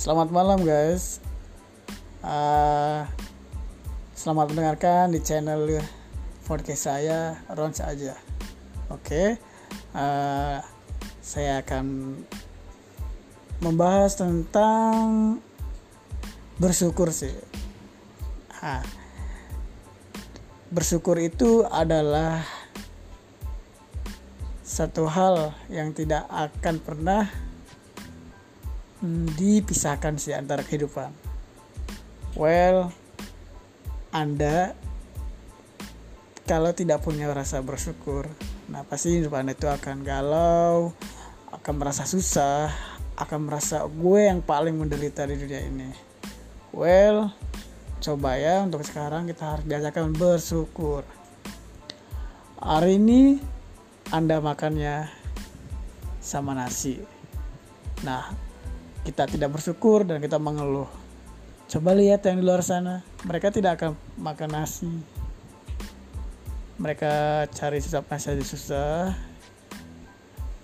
Selamat malam guys. Uh, selamat mendengarkan di channel podcast saya Rons aja. Oke, okay. uh, saya akan membahas tentang bersyukur sih. Nah, bersyukur itu adalah satu hal yang tidak akan pernah Hmm, dipisahkan sih antara kehidupan. Well, Anda kalau tidak punya rasa bersyukur, nah pasti hidup Anda itu akan galau, akan merasa susah, akan merasa gue yang paling menderita di dunia ini. Well, coba ya untuk sekarang kita harus biasakan bersyukur. Hari ini Anda makannya sama nasi. Nah, kita tidak bersyukur dan kita mengeluh. Coba lihat yang di luar sana, mereka tidak akan makan nasi. Mereka cari sisa nasi aja susah.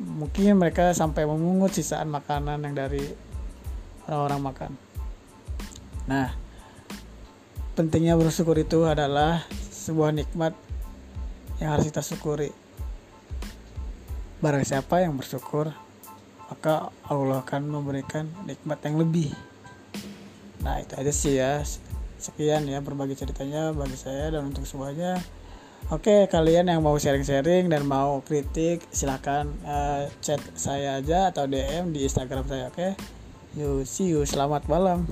Mungkin mereka sampai memungut sisaan makanan yang dari orang-orang makan. Nah, pentingnya bersyukur itu adalah sebuah nikmat yang harus kita syukuri. Barang siapa yang bersyukur, maka Allah akan memberikan nikmat yang lebih. Nah itu aja sih ya. Sekian ya berbagi ceritanya bagi saya dan untuk semuanya. Oke kalian yang mau sharing-sharing dan mau kritik silahkan uh, chat saya aja atau DM di Instagram saya oke? Okay? See you. Selamat malam